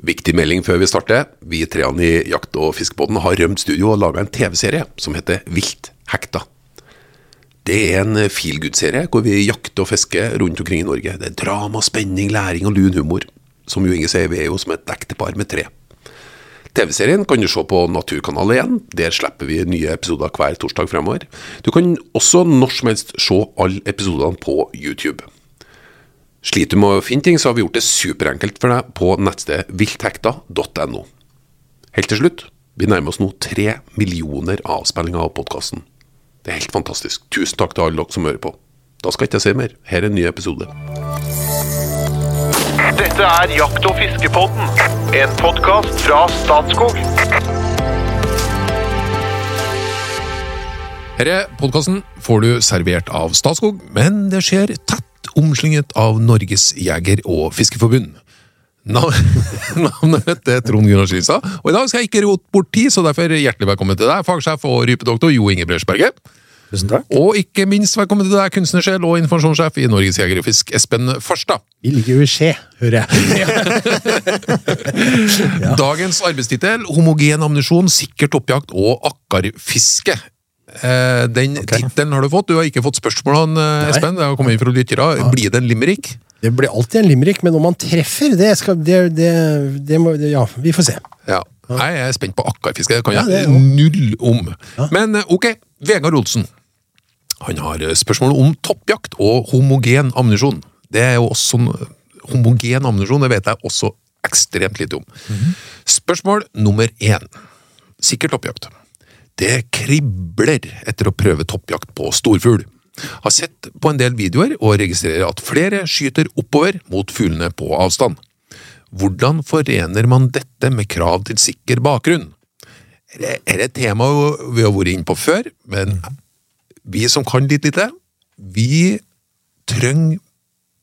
Viktig melding før vi starter. Vi treene i Jakt- og fiskebåten har rømt studio og laga en TV-serie som heter Vilt hekta. Det er en feelgood-serie hvor vi jakter og fisker rundt omkring i Norge. Det er drama, spenning, læring og lun humor. Som jo Inge sier, vi er jo som et ektepar med tre. TV-serien kan du se på Naturkanalen igjen. Der slipper vi nye episoder hver torsdag fremover. Du kan også når som helst se alle episodene på YouTube. Sliter du med å finne ting, så har vi gjort det superenkelt for deg på nettstedet vilthekta.no. Helt til slutt, vi nærmer oss nå tre millioner avspillinger av podkasten. Det er helt fantastisk. Tusen takk til alle dere som hører på. Da skal ikke jeg ikke si mer. Her er en ny episode. Dette er Jakt- og fiskepodden, en podkast fra Statskog. Denne podkasten får du servert av Statskog, men det skjer tett omslynget av Norges jeger- og fiskeforbund. Nav- Navnet er Trond Gunnar Skilstad, og i dag skal jeg ikke rote bort tid, så derfor hjertelig velkommen til deg, fagsjef og rypedoktor Jo Inge Bresberget. Tusen takk. Og ikke minst velkommen til deg, kunstnersjel og informasjonssjef i Norges Jeger og Fisk, Espen Farstad. Vi ligger jo i skje, hører jeg. Dagens arbeidstittel homogen ammunisjon, sikkert oppjakt og akkarfiske. Eh, den tittelen har du fått. Du har ikke fått spørsmålene, eh, Espen. Det har kommet inn fra lyttere. Blir det en limerick? Det blir alltid en limerick, men om man treffer, det skal det, det, det må Ja, vi får se. Ja. Jeg er spent på akkarfiske. Det kan Ja, jeg det er null om. Ja. Men eh, ok, Vegard Olsen. Han har spørsmål om toppjakt og homogen ammunisjon. Det er jo også Homogen ammunisjon det vet jeg også ekstremt lite om. Mhm. Spørsmål nummer én. Sikker toppjakt. Det kribler etter å prøve toppjakt på storfugl. Har sett på en del videoer og registrerer at flere skyter oppover mot fuglene på avstand. Hvordan forener man dette med krav til sikker bakgrunn? Det er et tema vi har vært inne på før, men vi som kan litt lite, vi trenger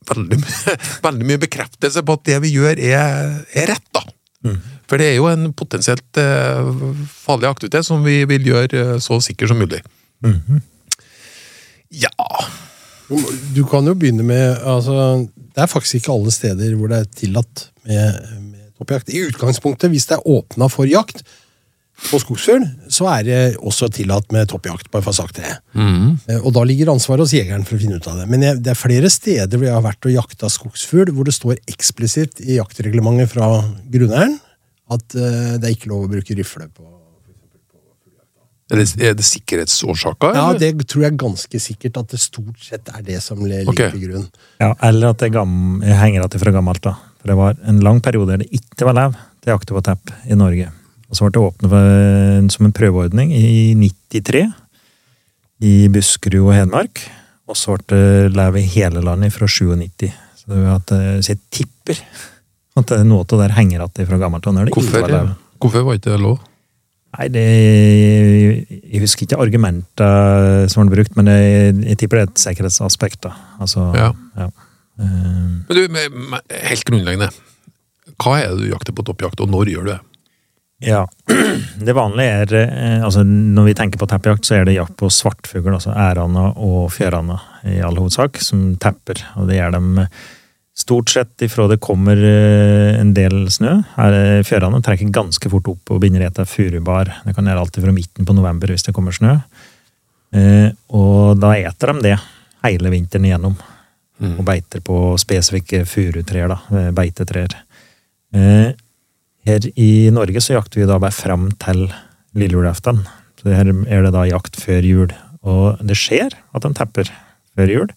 veldig, veldig mye bekreftelse på at det vi gjør er, er rett, da. For det er jo en potensielt eh, farlig aktivitet som vi vil gjøre eh, så sikker som mulig. Ja Du kan jo begynne med altså, Det er faktisk ikke alle steder hvor det er tillatt med, med toppjakt. I utgangspunktet, hvis det er åpna for jakt på skogsfugl, så er det også tillatt med toppjakt bare for på fast tre. Eh, Og da ligger ansvaret hos jegeren for å finne ut av det. Men jeg, det er flere steder hvor jeg har vært og jakta skogsfugl, hvor det står eksplisitt i jaktreglementet fra grunneieren at eh, det er ikke lov å bruke rifle på Er det, er det sikkerhetsårsaker? Ja, det tror jeg ganske sikkert at det stort sett er det som ligger okay. til grunn. Ja, eller at det gam, henger igjen fra gammelt. da. For Det var en lang periode der det ikke var lov til å jakte på tepp i Norge. Og Så ble det åpnet for- som en prøveordning i 93 i Buskerud og Hedmark. Og så ble det lov i hele landet fra 97. Så, det var at, eh, så jeg tipper at er noe av det der henger igjen fra gammelt. av Hvorfor, hvorfor var ikke det lov? Nei, det, Jeg husker ikke argumenter som ble brukt, men jeg, jeg tipper det er et sikkerhetsaspekt. da. Altså, Ja. ja. Uh, Men du, helt grunnleggende. Hva er det du jakter på toppjakt, og når gjør du det? Ja. Det vanlige er eh, altså Når vi tenker på teppejakt, så er det jakt på svartfugl, altså æranda og fjøranda i all hovedsak, som tepper. Og det gjør dem stort sett ifra det kommer eh, en del snø. Her er Fjøranda trekker ganske fort opp og binder etter furubar. Det kan gjøre alltid fra midten på november hvis det kommer snø. Eh, Og da eter de det hele vinteren igjennom. Og beiter på spesifikke furutrær, da. eh, Beitetrær. Eh, Her i Norge så jakter vi da bare fram til lille julaften. Så her er det da jakt før jul. Og det skjer at de tepper før jul,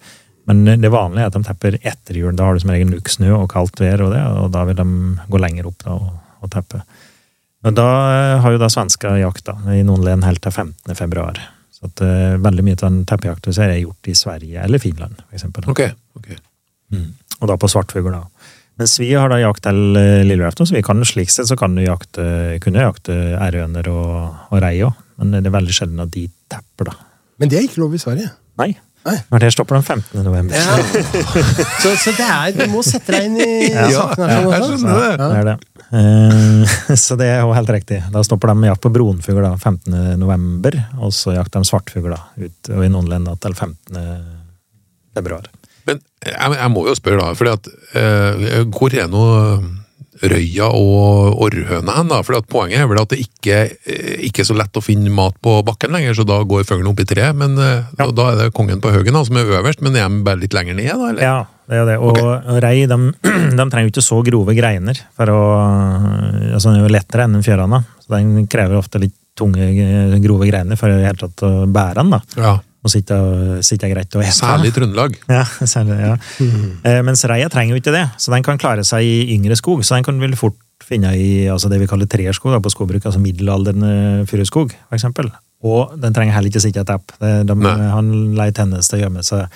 men det vanlige er at de tepper etter jul. Da har du som regel nok snø og kaldt vær, og, det, og da vil de gå lenger opp da og, og teppe. Men da eh, har jo da svensker jakt da, i noen len helt til 15. februar. Så at uh, veldig mye av den teppejakta vi ser er gjort i Sverige eller Finland, for eksempel. Ok, Mm. Og da på svartfugl, da. Mens vi har da jakt til eh, lille julaften, så vi kan slik sett så kan du jakte, kunne jakte ærøner og, og rei òg. Men det er veldig sjelden at de tepper, da. Men det er ikke lov i Sverige. Nei. Men det stopper den 15. november. Så, så det er, du må sette deg inn i Ja, saken. her, sånn jeg skjønner det. Det er det. Uh, så det er jo helt riktig. Da stopper de jakt på brunfugl da, 15. november, og så jakter de svartfugl ut, og i noen land da, til 15. februar. Men jeg, jeg må jo spørre, da, fordi at eh, hvor er nå røya og orrhøna hen, da? For poenget er vel at det ikke, eh, ikke er så lett å finne mat på bakken lenger, så da går fuglen opp i treet. Men eh, Ja. da, da er det kongen på haugen som er øverst, men er de bare litt lenger ned, da? Eller? Ja, det er det. Og rei de, de trenger jo ikke så grove greiner. for å, altså Den er jo lettere enn en fjørane, så den krever ofte litt tunge, grove greiner for i det hele tatt å bære den. da. Ja. Og sitte, sitte greit og ete. Særlig i Trøndelag. Ja, særlig, ja. Eh, mens reia trenger jo ikke det, så den kan klare seg i yngre skog. Så den kan vel fort finne i altså det vi kaller trerskog på skogbruk, altså middelaldrende furuskog, eksempel. Og den trenger heller ikke sitte i et app. De- Han leier tendens til å gjemme seg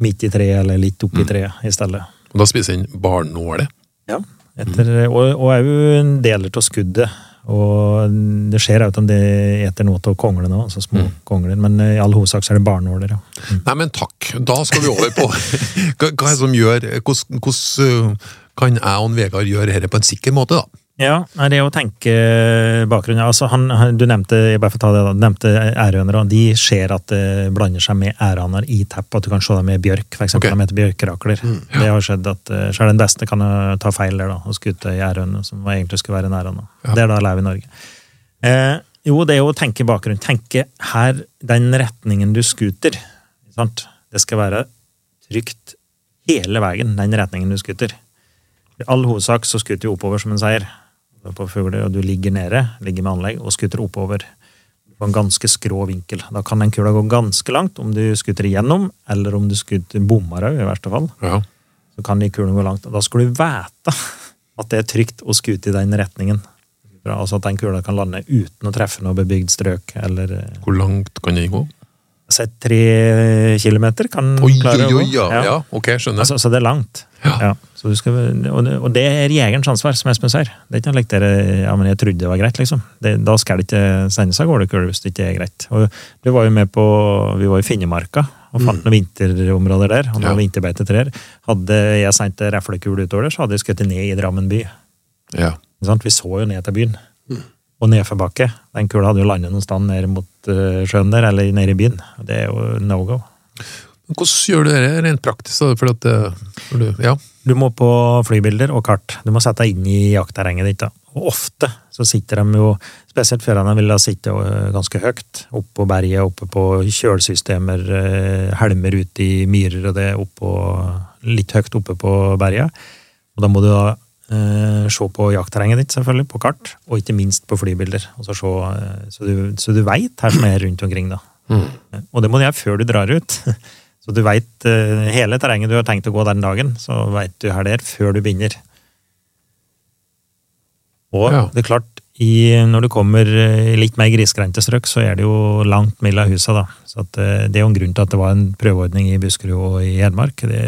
midt i treet eller litt oppi treet i stedet. Og da spiser den barnåle. Ja. Etter, mm. og en deler av skuddet. Og det skjer jo at de eter noe av konglene òg, altså små kongler. Men i all hovedsak så er det barnåler, ja. Nei, men takk. Da skal vi over på hva, hva er det som gjør Hvordan uh, kan jeg og Vegard gjøre dette på en sikker måte, da? Ja, det å tenke bakgrunnen altså han, Du nevnte jeg bare for å ta det da, du nevnte ærhøner. og De ser at det blander seg med ærhaner i tepp. At du kan se dem med bjørk, For eksempel, Okay. De heter bjørkerakler. Det har skjedd at selv den beste kan ta feil der da, og skute ei ærhøne som egentlig skulle være en ærhane. Ja. Det er da lever i Norge. Eh, jo, det er å tenke bakgrunn. Tenke her, den retningen du skuter. Sant? Det skal være trygt hele veien, den retningen du skuter. I all hovedsak så skuter vi oppover som en seier på fugler, og du ligger nede, ligger med anlegg, og skuter oppover på en ganske skrå vinkel. Da kan den kula gå ganske langt, om du skuter igjennom, eller om du skuter bommer òg, i verste fall. Ja. Så kan de kulene gå langt. Da skal du vite at det er trygt å skute i den retningen. Altså at den kula kan lande uten å treffe noe bebygd strøk, eller eh, Hvor langt kan den gå? Si tre kilometer kan Oi, klare å gå. ja. ja. Ok, skjønner. Altså, så det er langt. Ja. Ja. Så du skal, og, det, er jegerens ansvar, som Espen sier. Det er ikke noe like dere, ja, men jeg trodde det var greit, liksom. Det, da skal det ikke sendes av gårde kull hvis det ikke er greit. Og du var jo med på, Vi var i Finnemarka og fant noen vinterområder der. og noen Ja. vinterbeitetrær. Hadde jeg sendt reflekule utover der, så hadde jeg skutt ned i Drammen by. Ja. Vi så jo ned til byen. Og nedforbakke. Den kula hadde jo landet noen sted ned mot eh, sjøen der, eller nede i byen. Det er jo no go. Hvordan gjør du det rent praktisk? da? For at, eh, for du, ja. Du må på flybilder og kart. Du må sette deg inn i jaktterrenget ditt. da. Og ofte så sitter de jo, spesielt førerne vil da sitte øh, ganske høyt, oppå berget, oppe på kjølsystemer, helmer ute i myrer og det, oppå, litt høyt oppe på berget. Og da må du da se på jaktterrenget ditt, selvfølgelig, på kart, og ikke minst på flybilder. Og så, se, øh, så du, så du veit her som er rundt omkring, da. Og det må du gjøre før du drar ut. Så du veit hele terrenget du har tenkt å gå den dagen, så veit du her det er før du begynner. Og Ja. det er klart, i, når du kommer litt mer grisgrendte strøk, så er det jo langt mellom husa, da. Så eh, det er jo en grunn til at det var en prøveordning i Buskerud og i Hedmark. Det,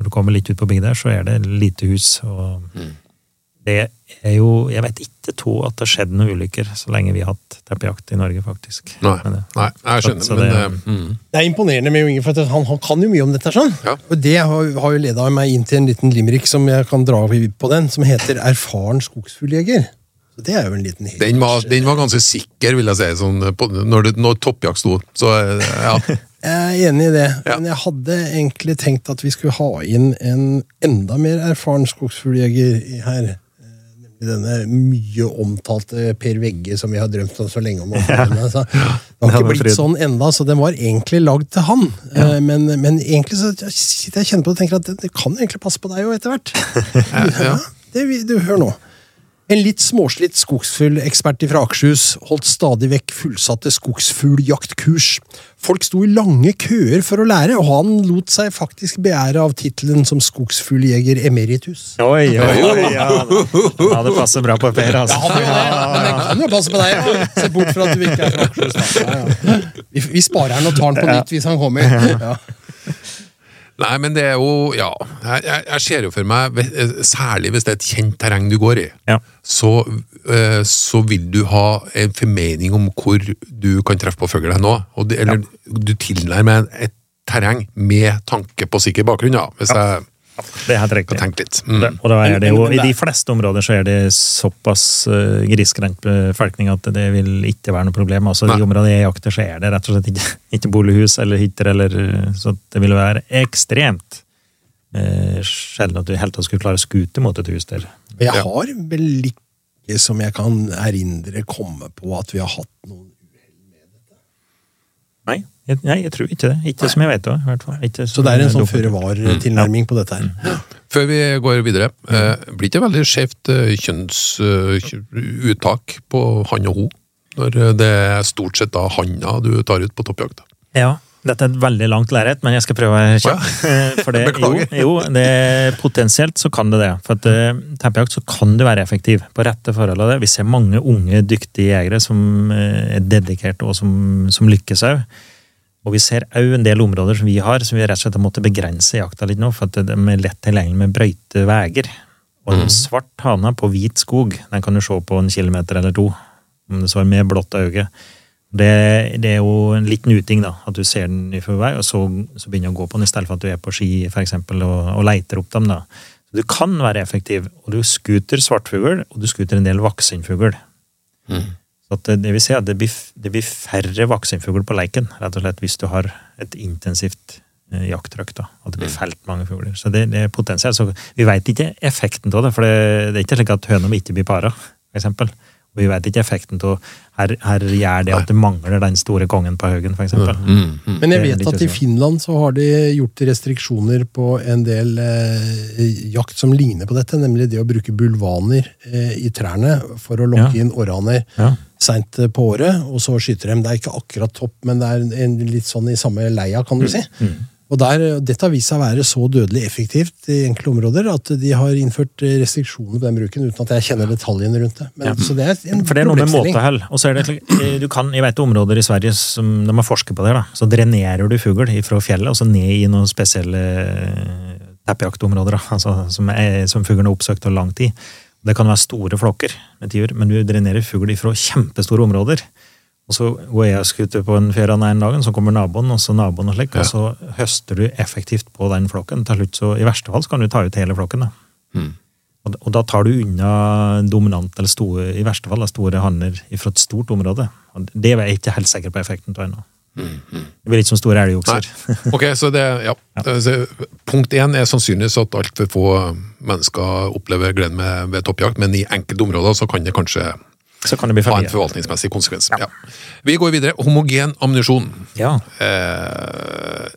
når du kommer litt ut på bygda der, så er det lite hus. og det er jo Jeg vet ikke to at det har skjedd noen ulykker så lenge vi har hatt teppejakt i Norge, faktisk. Nei, det- nei, jeg skjønner, Så men det- eh, mm. Det er imponerende med Inge, for han, han kan jo mye om dette. sånn. Ja. Og det har, har jo leda meg inn til en liten limerick som jeg kan dra på den, som heter 'Erfaren skogsfugljeger'. Så det er jo en liten den, var, den var ganske sikker, vil jeg si, sånn, på, når, det, når toppjakt sto. Så eh, ja. Jeg er enig i det, Ja. men jeg hadde egentlig tenkt at vi skulle ha inn en enda mer erfaren skogsfugljeger her. Eh, Nemlig denne mye omtalte Per Vegge som vi har drømt om så lenge om. å få med. Så Det har ikke blitt sånn enda, så den var egentlig lagd til han. Ja. Men, men egentlig så sitter jeg og kjenner på det og tenker at det, det kan egentlig passe på deg òg, etter hvert. Ja, det, du, hør nå. En litt småslitt skogsfuglekspert fra Akershus holdt stadig vekk fullsatte skogsfugljaktkurs. Folk sto i lange køer for å lære, og han lot seg faktisk beære av tittelen som skogsfugljeger emeritus. Oi, oi, oi! Ja, ja det passer bra på Per, altså. Men det kan jo passe på deg, ja. se bort fra at du ikke er fra Akershus. Ja, ja. Vi, vi sparer han og tar han på nytt hvis han kommer. Ja. Nei, men det er jo Ja. Jeg, jeg, jeg ser jo for meg, eh, særlig hvis det er et kjent terreng du går i, Ja. så, eh, så vil du ha en formening om hvor du kan treffe på fugl nå. Og det- Eller du tilnærmer et terreng med tanke på sikker bakgrunn, ja. Hvis jeg Det er helt riktig. tenk litt. Mm. Det- Og da er det jo, I de fleste områder så er det såpass uh, grisgrendt befolkning at det vil ikke være noe problem. Altså, de I områder jeg jakter, så er det rett og slett ikke, ikke bolighus eller hytter, eller, eh, så det vil være ekstremt uh, sjelden at du helt tatt skulle klare å skute mot et hus der. Jeg har vel ikke, som jeg kan erindre, komme på at vi har hatt noen Nei, jeg, nei, jeg tror ikke det. Ikke som jeg vet om, i hvert fall. Ikke Så det er en sånn dokumentert. føre var-tilnærming på dette her. Før vi går videre, eh, blir det veldig skjevt eh, kjønnsuttak på han og hun? Når eh, det er stort sett da handa du tar ut på toppjakt? Ja, dette er et veldig langt lerret, men jeg skal prøve å være kjapp. For det, jo, Beklager. jo det, potensielt så kan det det. For at uh, teppejakt så kan du være effektiv på rette forhold av det. Vi ser mange unge, dyktige jegere som eh, er dedikerte og som, som lykkes òg. Og vi ser òg en del områder som vi har, som vi rett og slett har måttet begrense jakta litt nå, for at de er lett tilgjengelig med brøyte veier. Og en svart hane på hvit skog, den kan du se på en kilometer eller to, om det så er med blått øye. Det, det er jo en liten uting, da, at du ser den i forvei, og så, så begynner du å gå på den i stedet for at du er på ski for eksempel, og, og leiter opp dem. da. Så Du kan være effektiv, og du skuter svartfugl, og du skuter en del vaksenfugl. Så at det, vil si at det blir, det blir færre vaksenfugl på leiken, rett og slett, hvis du har et intensivt eh, jakttrykk. da, At det blir felt mange fugler. Så det, det er potensielt. Så vi veit ikke effekten av det, for det, det er ikke slik at høna ikke blir para, for eksempel. Og vi vet ikke effekten av her, her gjør det at det mangler den store kongen på haugen, for eksempel. Men jeg vet at i. Finland så har de gjort restriksjoner på en del eh, jakt som ligner på dette, nemlig det å bruke bulvaner eh, i trærne for å lokke Ja. inn orrhaner. Ja. seint på året, og så skyter dem. Det er ikke akkurat topp, men det er en, litt sånn i samme leia, kan du si. Og der, Dette har vist seg å være så dødelig effektivt i enkelte områder at de har innført restriksjoner på den bruken, uten at jeg kjenner detaljene rundt det. Men, Så det er en For det er noe med måtehell. Og så er det eh, du kan, Jeg vet områder i Sverige som de har forsket på det. da, Så drenerer du fugl fra fjellet og så ned i noen spesielle eh, teppejaktområder. da, altså, Som, er, som fuglen har oppsøkt over lang tid. Det kan være store flokker med tiur, men du drenerer fugl fra kjempestore områder. Og så går jeg og skuter på en fjærane en dag, så kommer naboen, og så naboen og slik, og så høster du effektivt på den flokken. Til slutt så, I verste fall så kan du ta ut hele flokken. da. Og, og da tar du unna dominant, eller store, i verste fall da, store hanner fra et stort område. Og det er jeg ikke helt sikker på effekten av ennå. Det blir litt som store Nei. elgokser. Ok, så det, ja. Så punkt én er sannsynligvis at altfor få mennesker opplever gleden med, ved toppjakt, men i enkelte områder så kan det kanskje Så kan det bli ha en forvaltningsmessig konsekvens. Ja. Vi går videre. Homogen ammunisjon. Ja. Eh,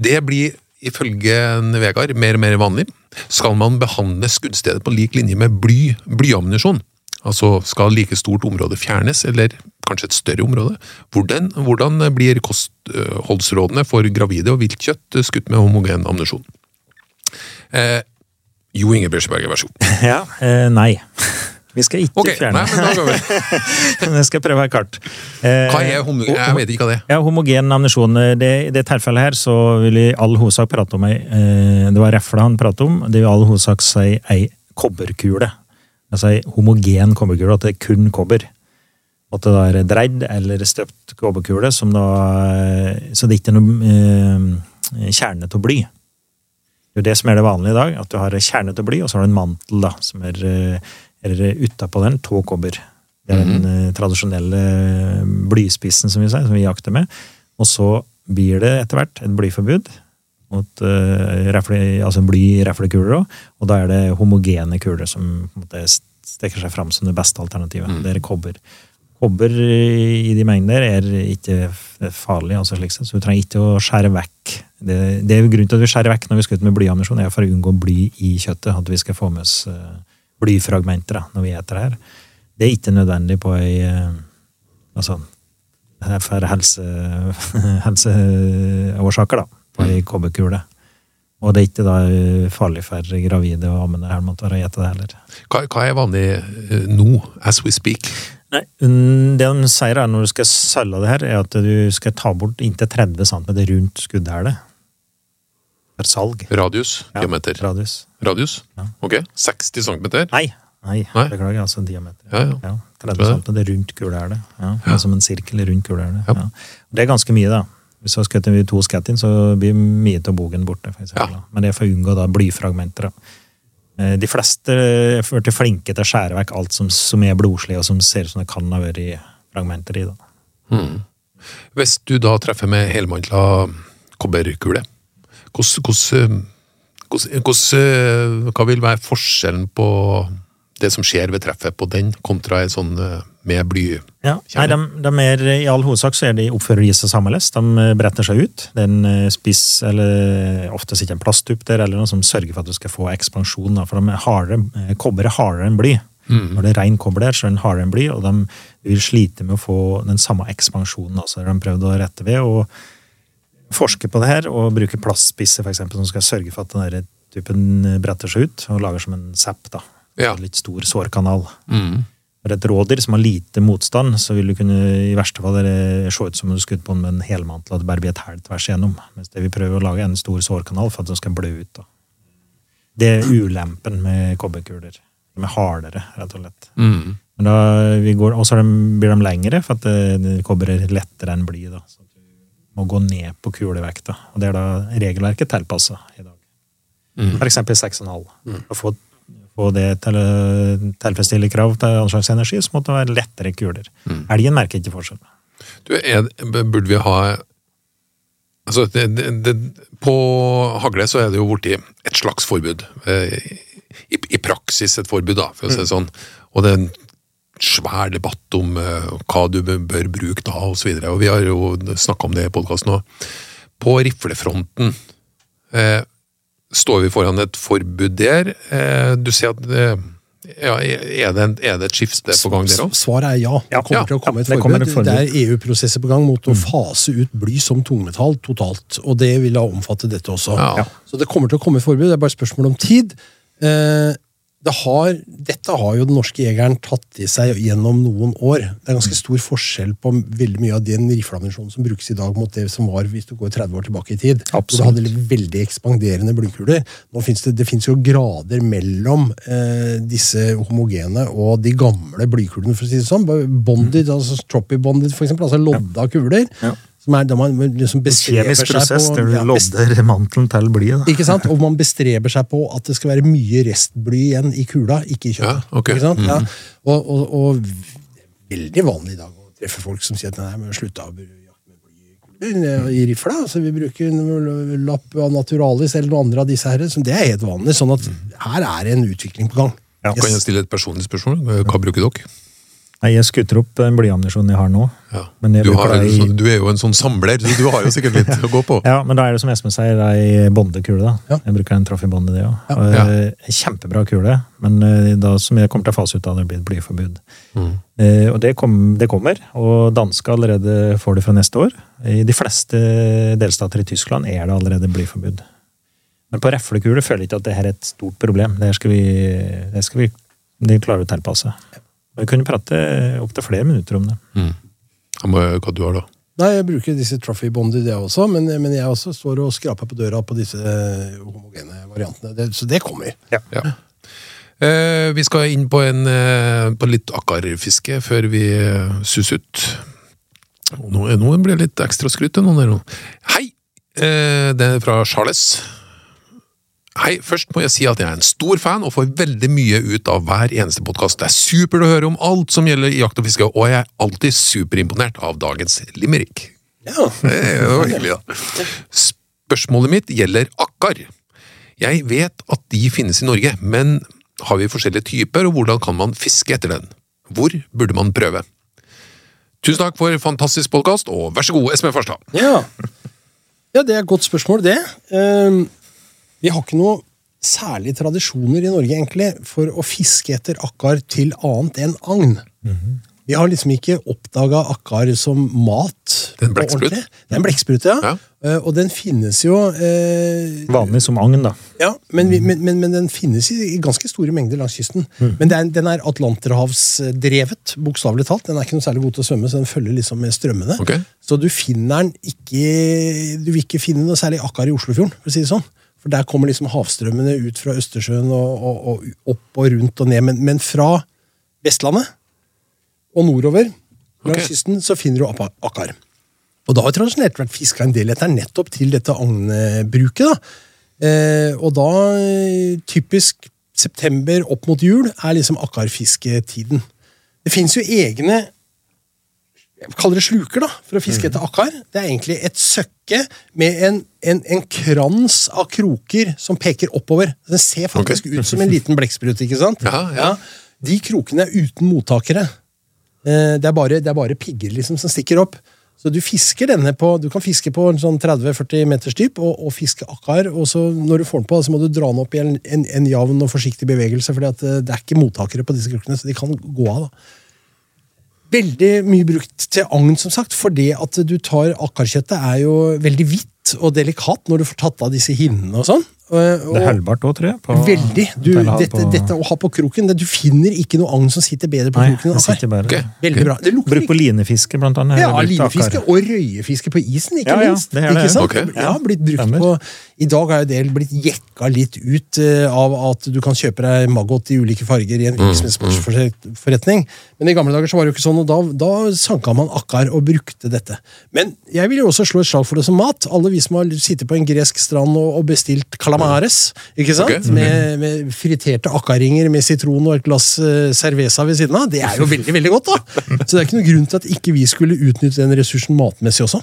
det blir ifølge Vegard mer og mer vanlig. Skal man behandle skuddstedet på lik linje med bly, blyammunisjon? Altså skal like stort område fjernes, eller kanskje et større område? Hvordan, hvordan blir kostholdsrådene for gravide og viltkjøtt skutt med homogen ammunisjon? Eh, jo Inge Bjørsberg, vær så god. ja eh, nei. Vi skal ikke okay. fjerne nei, men. Jeg skal prøve å ha kart. Eh, Hva er homogen? Jeg vet ikke hva det er. Ja, homogen ammunisjon. I det tilfellet her så vil i all hovedsak prate om ei eh, Det var refla han pratet om. Det vil i all hovedsak si ei kobberkule. Altså ei homogen kobberkule, at det er kun kobber. At det da er dreid eller støpt kobberkule, som da eh, Så det ikke er noe eh, kjerne til bly. Det er jo det som er det vanlige i dag, at du har kjerne til bly, og så har du en mantel da, som er, eh, er utapå den, tåkobber. Det er den eh, tradisjonelle blyspissen som vi sier, som vi jakter med. Og så blir det etter hvert et blyforbud mot uh, refle, altså bly i reflekuler òg, og da er det homogene kuler som måte stikker seg fram som det beste alternativet. Det er kobber. Kobber i de mengder er ikke farlig, altså slik sett, så du trenger ikke å skjære vekk. Det, det er grunnen til at vi skjærer vekk når vi skal ut med blyammunisjon, er for å unngå bly i kjøttet. At vi skal få med oss eh, blyfragmenter da, når vi spiser det her. Det er ikke nødvendig på ei Altså for helse, helseårsaker, da, på ei kobberkule. Og det er ikke da eh, farlig for gravide og ammende her å gjete det heller. Hva, hva er vanlig eh, nå, as we speak? Nei, mm, Det de sier er når du skal selge det her, er at du skal ta bort inntil 30 cm rundt skuddhælet. For salg. Radius? Ja, Diameter? Radius. Radius? Ja. Ok, 60 cm? Nei, nei, Nei? beklager, altså diameter. Ja, ja. Ja, 30 cm rundt kule Ja, det Ja, Som en sirkel rundt kulehælet. Ja. Ja. Det er ganske mye, da. Hvis vi skutter to skatt inn, så blir mye av bogen borte. Men det er for å unngå da blyfragmenter. Da. Eh, De fleste er blitt flinke til å skjære vekk alt som, som er blodslig, og som ser ut som det kan ha vært fragmenter i. Da. Hvis du da treffer med helmantla kobberkule, hvordan, hvordan, Hvordan, eh, hva vil være forskjellen på det som skjer ved treffet på den, kontra en sånn eh, med bly? Ja, nei, de, de er, I all hovedsak så er de oppfører de seg samme lest. De eh, bretter seg ut. Det er en eh, spiss, eller ofte sitter en plasttupp der, eller noe som sørger for at du skal få ekspansjon. Da, for de er hardere, eh, kobber er hardere enn bly. Når det er rein kobber der, så er den hardere enn bly, og de vil slite med å få den samme ekspansjonen. Altså, de prøvd å rette ved og forske på det her, og bruke plastspisser for eksempel, som skal sørge for at den typen bretter seg ut, og lager som en zapp. da. Ja. En litt stor sårkanal. Mm. For et rådyr som har lite motstand, så vil du kunne i verste fall se ut som om du skutt på den med en helmantel, og det bare blir et hæl tvers igjennom. Mens det vi prøver å lage, er en stor sårkanal for at den skal blø ut. da. Det er ulempen med kobberkuler. De er hardere, rett og slett. Mm. Men da vi går, Og så blir de lengre, for at det, kobber er lettere enn bly. da. Så må gå ned på kulevekta. Og det er da regelverket tilpassa i dag. Mm. For eksempel 6,5. For å få, få det til å tilfredsstille krav til anslagsenergi, så måtte det være lettere kuler. Elgen merker ikke forskjell. Du, er, burde vi ha Altså, det, det, det, på hagle så er det jo blitt et slags forbud. Eh, I, I praksis et forbud, da, for å si det sånn. Og det svær debatt om eh, hva du bør bruke da, og så videre. Og vi har jo snakka om det i podkasten òg. På riflefronten eh, står vi foran et forbud der. Eh, du sier at eh, ja, er, det en, er det et skifte på gang der òg? Svaret er ja. Det kommer Ja, til å komme et forbud. kommer et forbud. Det er EU-prosesser på gang mot å fase ut bly som tungmetall totalt. Og det vil da omfatte dette også. Ja. Ja. Så det kommer til å komme et forbud. Det er bare et spørsmål om tid. Eh, det har, dette har jo den norske jegeren tatt i seg gjennom noen år. Det er ganske stor forskjell på veldig mye av den rifleammunisjonen som brukes i dag, mot det som var hvis du går 30 år tilbake i tid. Absolutt. du hadde veldig ekspanderende blykuler. Nå finnes det, det finnes jo grader mellom eh, disse homogene og de gamle blykulene, for å si det sånn. Bonded, altså Troppy bonded, for eksempel. Altså lodda kuler. Ja. Som er da man liksom bestreber Kjemisk seg prosess på der du ja, lodder mantelen til blyet. ikke sant? Og man bestreber seg på at det skal være mye restbly igjen i kula, ikke i kjøttet. Ja, ok. Ikke sant? Ja. Og, og, og veldig vanlig i dag å treffe folk som sier at nei, men slutt å i rifla. Så vi bruker en lapp av Naturalis eller noe andre av disse her. Så det er helt vanlig. sånn at her er en utvikling på gang. Ja. Kan jeg stille et personlig spørsmål? Hva bruker dere? Nei, Jeg skutter opp den blyammunisjonen jeg har nå. Ja. Men jeg Du, har, det i- du er jo en sånn samler, så du har jo sikkert litt å gå på. Ja, men da er det som Espen sier, ei bondekule. da. Ja. Jeg bruker en Trophy-bonde, det òg. Ja. Kjempebra kule, men eh, da som jeg kommer til å fase ut av, det blir et blyforbud. Mm. Eh, og det, kom, det kommer, og danske allerede får det fra neste år. I de fleste delstater i Tyskland er det allerede blyforbud. Men på reflekule føler jeg ikke at det her er et stort problem. Det skal vi, det skal vi det klarer å tilpasse. Vi kunne prate opptil flere minutter om det. Mm. Hva du har da? Nei, Jeg bruker disse Trophy Bonded, det også, men, men jeg også står og skraper på døra på disse eh, homogene variantene. Det, så det kommer. Ja. Eh, vi skal inn på, en, eh, på litt akkarfiske før vi eh, suser ut. Nå, nå blir det litt ekstra skryt til noen her nå. Hei! Eh, det er fra Charles. Hei, først må jeg si at jeg er en stor fan og får veldig mye ut av hver eneste podkast. Det er supert å høre om alt som gjelder jakt og fiske, og jeg er alltid superimponert av dagens limerick. Ja, Det var hyggelig, da. Spørsmålet mitt gjelder akkar. Jeg vet at de finnes i Norge, men har vi forskjellige typer, og hvordan kan man fiske etter den? Hvor burde man prøve? Tusen takk for fantastisk podkast, og vær så god, Espen Farstad. Ja. ja, det er et godt spørsmål, det. Ehm, vi har ikke noe særlige tradisjoner i Norge egentlig for å fiske etter akkar til annet enn agn. Vi har liksom ikke oppdaga akkar som mat. Det er en blekksprut. Det er en blekksprut, ja. Ja. Eh, Og den finnes jo eh, Vanlig som agn, da. ja, men, vi- men, men, men den finnes i, i ganske store mengder langs kysten. Men den er, den er atlanterhavsdrevet, bokstavelig talt. Den er ikke noe særlig god til å svømme, så den følger liksom med strømmene. Okay. Så du finner den ikke Du vil ikke finne noe særlig akkar i Oslofjorden, for å si det sånn. For der kommer liksom havstrømmene ut fra Østersjøen og, og, og opp og rundt og ned. Men, men fra Vestlandet og nordover langs okay. kysten så finner du akkar. Og da har tradisjonelt vært fiska en del etter nettopp til dette agnebruket. da. Eh, og da typisk september opp mot jul er liksom akkarfisketiden. Det fins jo egne jeg kaller det sluker, da, for å fiske etter akkar. Det er egentlig et søkke med en, en, en krans av kroker som peker oppover. Den ser faktisk ut som en liten blekksprut, ikke sant? Ja, ja. De krokene er uten mottakere. Eh, Det er bare, det er bare pigger liksom som stikker opp. Så du fisker denne på, du kan fiske på en sånn 30-40 meters dyp og, og fiske akkar. og så Når du får den på, så må du dra den opp i en, en, en jevn og forsiktig bevegelse, for det er ikke mottakere på disse krokene, så de kan gå av. da. Veldig mye brukt til agn, som sagt, fordi at du tar akkarkjøttet er jo veldig hvitt og delikat når du får tatt av disse hinnene og sånn. Og- Det er helbart òg, tror jeg. på- Veldig. Du, dette, på- dette å ha på kroken det, Du finner ikke noe agn som sitter bedre på Nei, kroken Altså. det sitter bare Ok. Veldig bra. Det lukter Bruk på linefiske, blant annet. ja, linefiske akkar. og røyefiske på isen, ikke Ja, ja, minst. det er ikke det. sant? Okay. Ja, blitt brukt Stemmer. på I dag er jo det blitt jekka litt ut eh, av at du kan kjøpe deg maggot i ulike farger i en Mm, virksomhetsforretning. Men i gamle dager så var det jo ikke sånn, og da, da sanka man akkar og brukte dette. Men jeg vil jo også slå et slag for det som mat. Alle vi som har sittet på en gresk strand og, bestilt calamares, ikke sant? Okay. Med, med friterte akkarringer med sitron og et glass eh, cerveza ved siden av. Det er jo veldig, veldig godt, da! Så det er ikke noe grunn til at ikke vi skulle utnytte den ressursen matmessig også.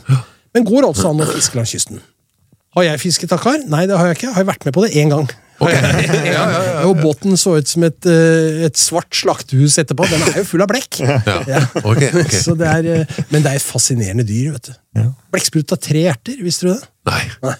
Men går altså an å fiske langs kysten. Har jeg fisket akkar? Nei, det har jeg ikke. Har jeg vært med på det én gang. Og båten så ut som et, eh, et svart slaktehus etterpå. Den er jo full av blekk. Ja. okay. ok. Så det er, eh, men det er et fascinerende dyr. vet du. Ja. Blekksprut av tre hjerter, visste du det? Nei. Nei,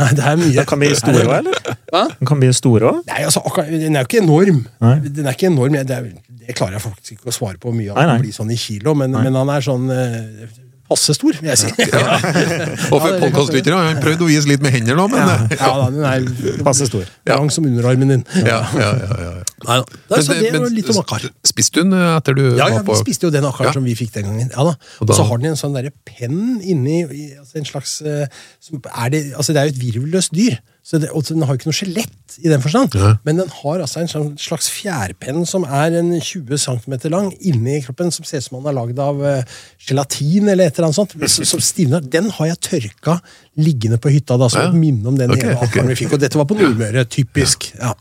Nei, det er mye. Den kan bli store òg, eller? Hva? Den kan bli store også? Nei, altså, Den er jo ikke enorm. Nei. Den er ikke enorm, Det, er, det klarer jeg faktisk ikke å svare på mye Nei, Den nei. kan bli sånn i kilo, men, men han er sånn eh, passe stor, vil jeg si. Ja, Og for podkastlyttere har jeg prøvd å vise litt med hender nå, men Ja, ja da, den er Passe stor. lang som underarmen din. ja, ja, ja, ja. Nei, da. Så det var litt om akkar. Spiste du den eh, etter du Ja, ja, var på vi spiste jo den akkar Ja. som vi fikk den gangen. Ja da. Og så har den en sånn derre penn inni altså En slags eh, som er det, altså det er jo et virvelløst dyr, så det, og den har jo ikke noe skjelett i den forstand. Ja. Men den har altså en sånn slags fjærpenn som er en 20 cm lang inni kroppen, som ser ut som den er lagd av uh, gelatin eller et eller annet sånt. Som, stivner. Den har jeg tørka liggende på hytta da, som Ja. et minne om den okay, okay. vi fikk. Og dette var på Nordmøre. Typisk. Ja.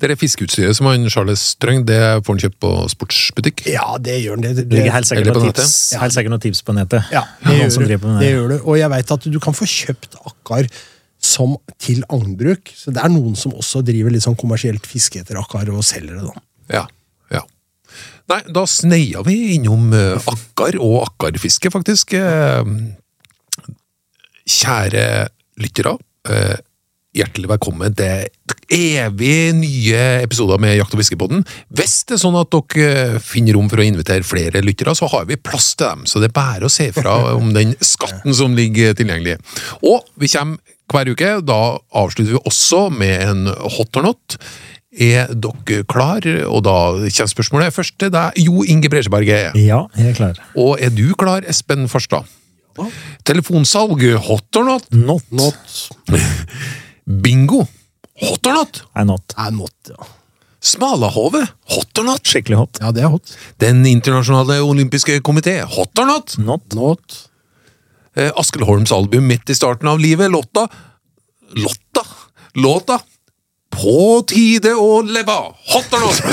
Det er fiskeutstyret som han Charles Strøng, det får han kjøpt på sportsbutikk. ja, det gjør han. Det, det, Det ligger helt sikkert noen tips, ja. noen tips på nettet. Ja, det det gjør, du. det, det det. gjør det. Og jeg veit at du kan få kjøpt akkar som til agnbruk. Så det er noen som også driver litt sånn kommersielt fiske etter akkar og selger det. da. Ja, ja. Nei, da sneia vi innom eh, akkar og akkarfiske, faktisk. Eh, Kjære lyttere, eh, hjertelig velkommen til evig nye episoder med Jakt- og fiskepodden. Hvis det er sånn at dere finner rom for å invitere flere lyttere, så har vi plass til dem, så det er bare å si fra om den skatten som ligger tilgjengelig. Og vi kommer hver uke, da avslutter vi også med en hot or not. Er dere klar? Og da kommer spørsmålet først til deg, Jo Inge Bresjeberget. Ja, jeg er klar. Og er du klar, Espen Farstad? Telefonsalg, hot or not? Not. Not Bingo, hot or not? Er not. er not, ja. Smalahove, hot or not? Skikkelig hot. Ja, det er hot. Den internasjonale olympiske komité, hot or not? Not. Not. Eh, Askelholms album midt i starten av livet, Lotta. Lotta? Låta? På tide å leve, hot or not?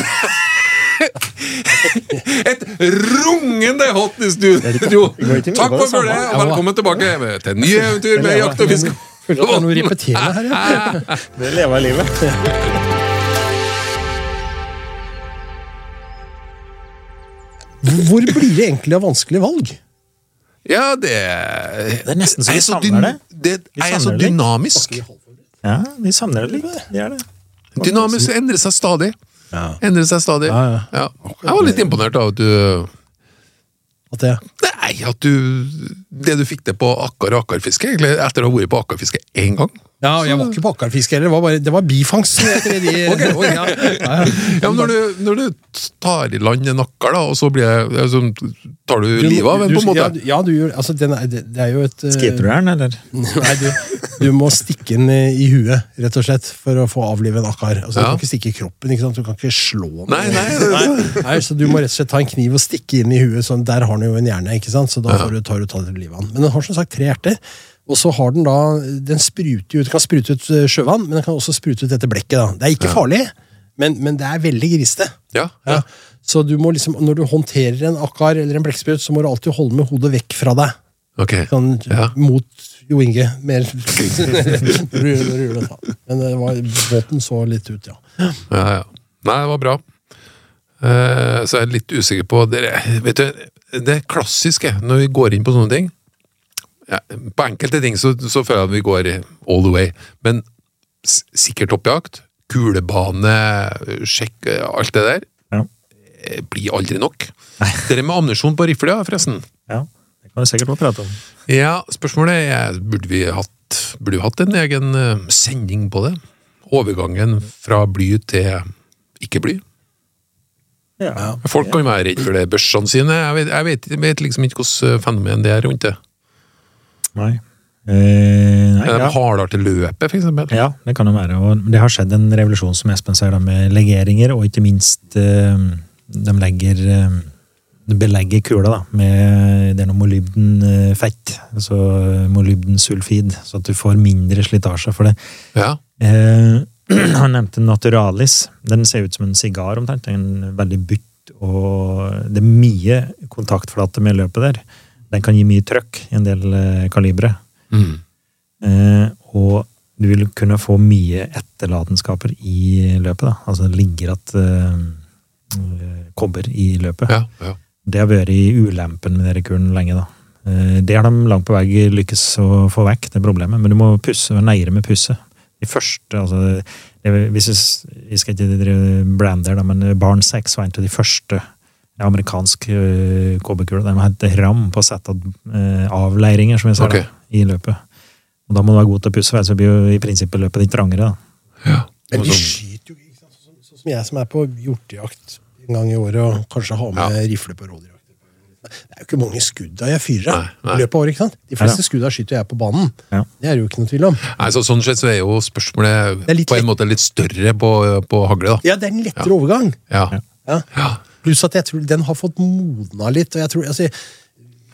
Et rungende hot i studio! Takk for det følget, og velkommen tilbake til nye eventyr med jakt og fiske. Føler at det er noe repeterende her. Ja. Det lever livet. Hvor blir det egentlig av vanskelige valg? Ja, det Det er nesten så vi savner det. Det er så dynamisk. Ja, vi savner det litt. Det er det. Dynamisk endrer seg stadig. Ja. Endrer seg stadig. Ja, Ja. Jeg var litt imponert av at du At det, Nei, at du Det du fikk til på akkar og akkarfiske, egentlig, etter å ha vært på akkarfiske én gang ja, jeg var ikke på akkarfiske heller, det var, bare, det var bifangst. de- okay, ok. Ja, ja, ja. Ja, men når du, når du tar i land en akkar, da, og så blir det, altså, tar du livet av en, på en måte? Ja, du- ja, du gjør altså, er, det, det er jo et eh, Skater du den, eller? Nei, du, du må stikke den i huet, rett og slett, for å få avlive en akkar. Altså, Ja. Du kan ikke stikke i kroppen, ikke sant? du kan ikke slå den. Nei, nei, det- nei, så Du må rett og slett ta en kniv og stikke inn i huet. Sånn, der har den jo en hjerne, ikke sant? så da får du, tar du ta det livet av den. Men den har som sagt tre hjerter. Og så har den da, den spruter ut, kan sprute ut eh, sjøvann, men den kan også sprute ut dette blekket. da. Det er ikke farlig, men, men det er veldig griste. Ja, Ja. ja. Så du må liksom, når du håndterer en akkar eller en blekksprut, så må du alltid holde med hodet vekk fra deg. Ok. Sånn Ja. mot Jo Inge. Mer. Men det var, båten så litt ut, ja. Ja, ja. Nei, det var bra. Uh, så jeg er litt usikker på dere, Vet du, det klassiske når vi går inn på sånne ting ja, På enkelte ting så, så føler jeg at vi går all the way, men sikkert sikker toppjakt, kulebane, sjekk eh, alt det der, Ja. eh, blir aldri nok. Det med ammunisjon på rifle, forresten. ja. Det kan vi sikkert også prate om. Ja, spørsmålet er burde vi hatt, burde vi hatt en egen eh, sending på det? Overgangen fra bly til ikke bly? Ja. Folk kan være redd for det børsene sine. Jeg vet, jeg vet, jeg vet liksom ikke hvordan fenomen det er rundt det. Nei. Eh, nei, ja. hardere til løpet, f.eks.? Ja, det kan det være. Og det har skjedd en revolusjon, som Espen sier, med legeringer, og ikke minst eh, de legger eh, de belegger kula da, med det er noe molybdenfett, altså molybdensulfid, så at du får mindre slitasje. For det Ja. Eh, han nevnte Naturalis. Den ser ut som en sigar omtrent. En veldig butt, og det er mye kontaktflate med løpet der. Den kan gi mye trøkk i en del eh, kalibre. Mm. Eh, og du vil kunne få mye etterlatenskaper i løpet. da. Altså det ligger at eh, kobber i løpet. ja, ja. Det har vært i ulempen med denne kuren lenge, da. Eh, Det har de langt på vei lykkes å få vekk, det problemet. Men du må pusse, være neire med pusse. De første, altså det, hvis vi, skal ikke drive brander, da, men Barn 6 var en av de første amerikanske kobberkule. Den De hadde ram på å sette eh, avleiringer, som vi ser, okay. da, i løpet. Og da må du være god til å pusse, for ellers blir jo i prinsippet løpet ditt trangere. da. ja. Men de skyter jo ikke, sant? Sånn, så, som jeg som er på hjortejakt en gang i året, og kanskje har med rifle på rådyrjakt. Det er jo ikke mange skudda jeg fyrer av i løpet av året. ikke sant? De fleste Ja. skudda skyter jeg på banen. Ja. Det er det jo ikke noe tvil om. Nei, så sånn sett så er jo spørsmålet er litt på en måte litt større på, på hagle, da. Ja, det er en lettere overgang. Ja. Ja. Pluss at jeg tror den har fått modna litt. og jeg tror, altså,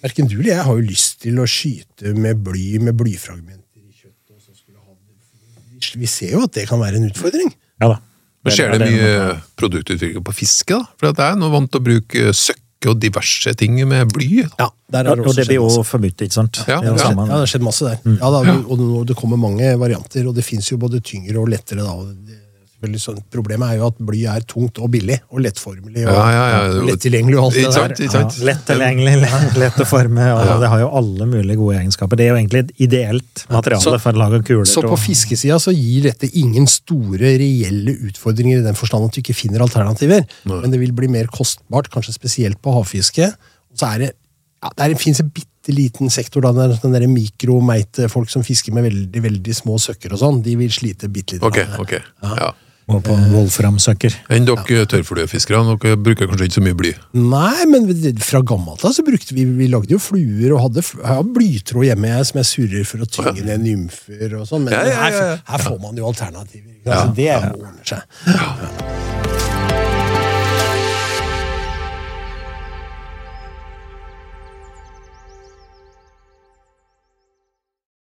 Verken du eller jeg har jo lyst til å skyte med bly med blyfragmenter i kjøttet. og så skulle ha. Vi ser jo at det kan være en utfordring. Ja da. Men skjer det mye produktutvikling på fiske, da? For det er nå vant til å bruke søkke og diverse ting med bly. Ja, der det og det blir jo forbudt, ikke sant? Ja, Det ja. Ja, det har skjedd masse der. Ja, da, og det- det kommer mange varianter, og det fins jo både tyngre og lettere. da. og det- selvfølgelig sånn- Problemet er jo at bly er tungt og billig og lettformelig og Ja, ja, ja. og lett tilgjengelig og alt det der. sant? Ja, lett tilgjengelig, lett- å forme. og Ja. Det har jo alle mulige gode egenskaper. Det er jo egentlig et ideelt materiale Så- for å lage kuler. Så på fiskesida så gir dette ingen store, reelle utfordringer i den forstand at du ikke finner alternativer. Nei. Men det vil bli mer kostbart, kanskje spesielt på havfiske. Og så er det ja, det fins en bitte liten sektor, da, den den der mikromeite folk som fisker med veldig veldig små søkker og sånn. De vil slite bitte litt. Ok, okay. Ja. Ja. Og på Wolfram-søkker. Enn dere tørrfluefiskere, dere bruker kanskje ikke så mye bly? Nei, men fra gammelt av så brukte vi Vi lagde jo fluer og hadde f- blytråd hjemme jeg, som jeg surrer for å tynge ned nymfer og sånn. Men Ja, ja, ja, ja. Her, her får man jo alternativer. sant? Det ordner seg.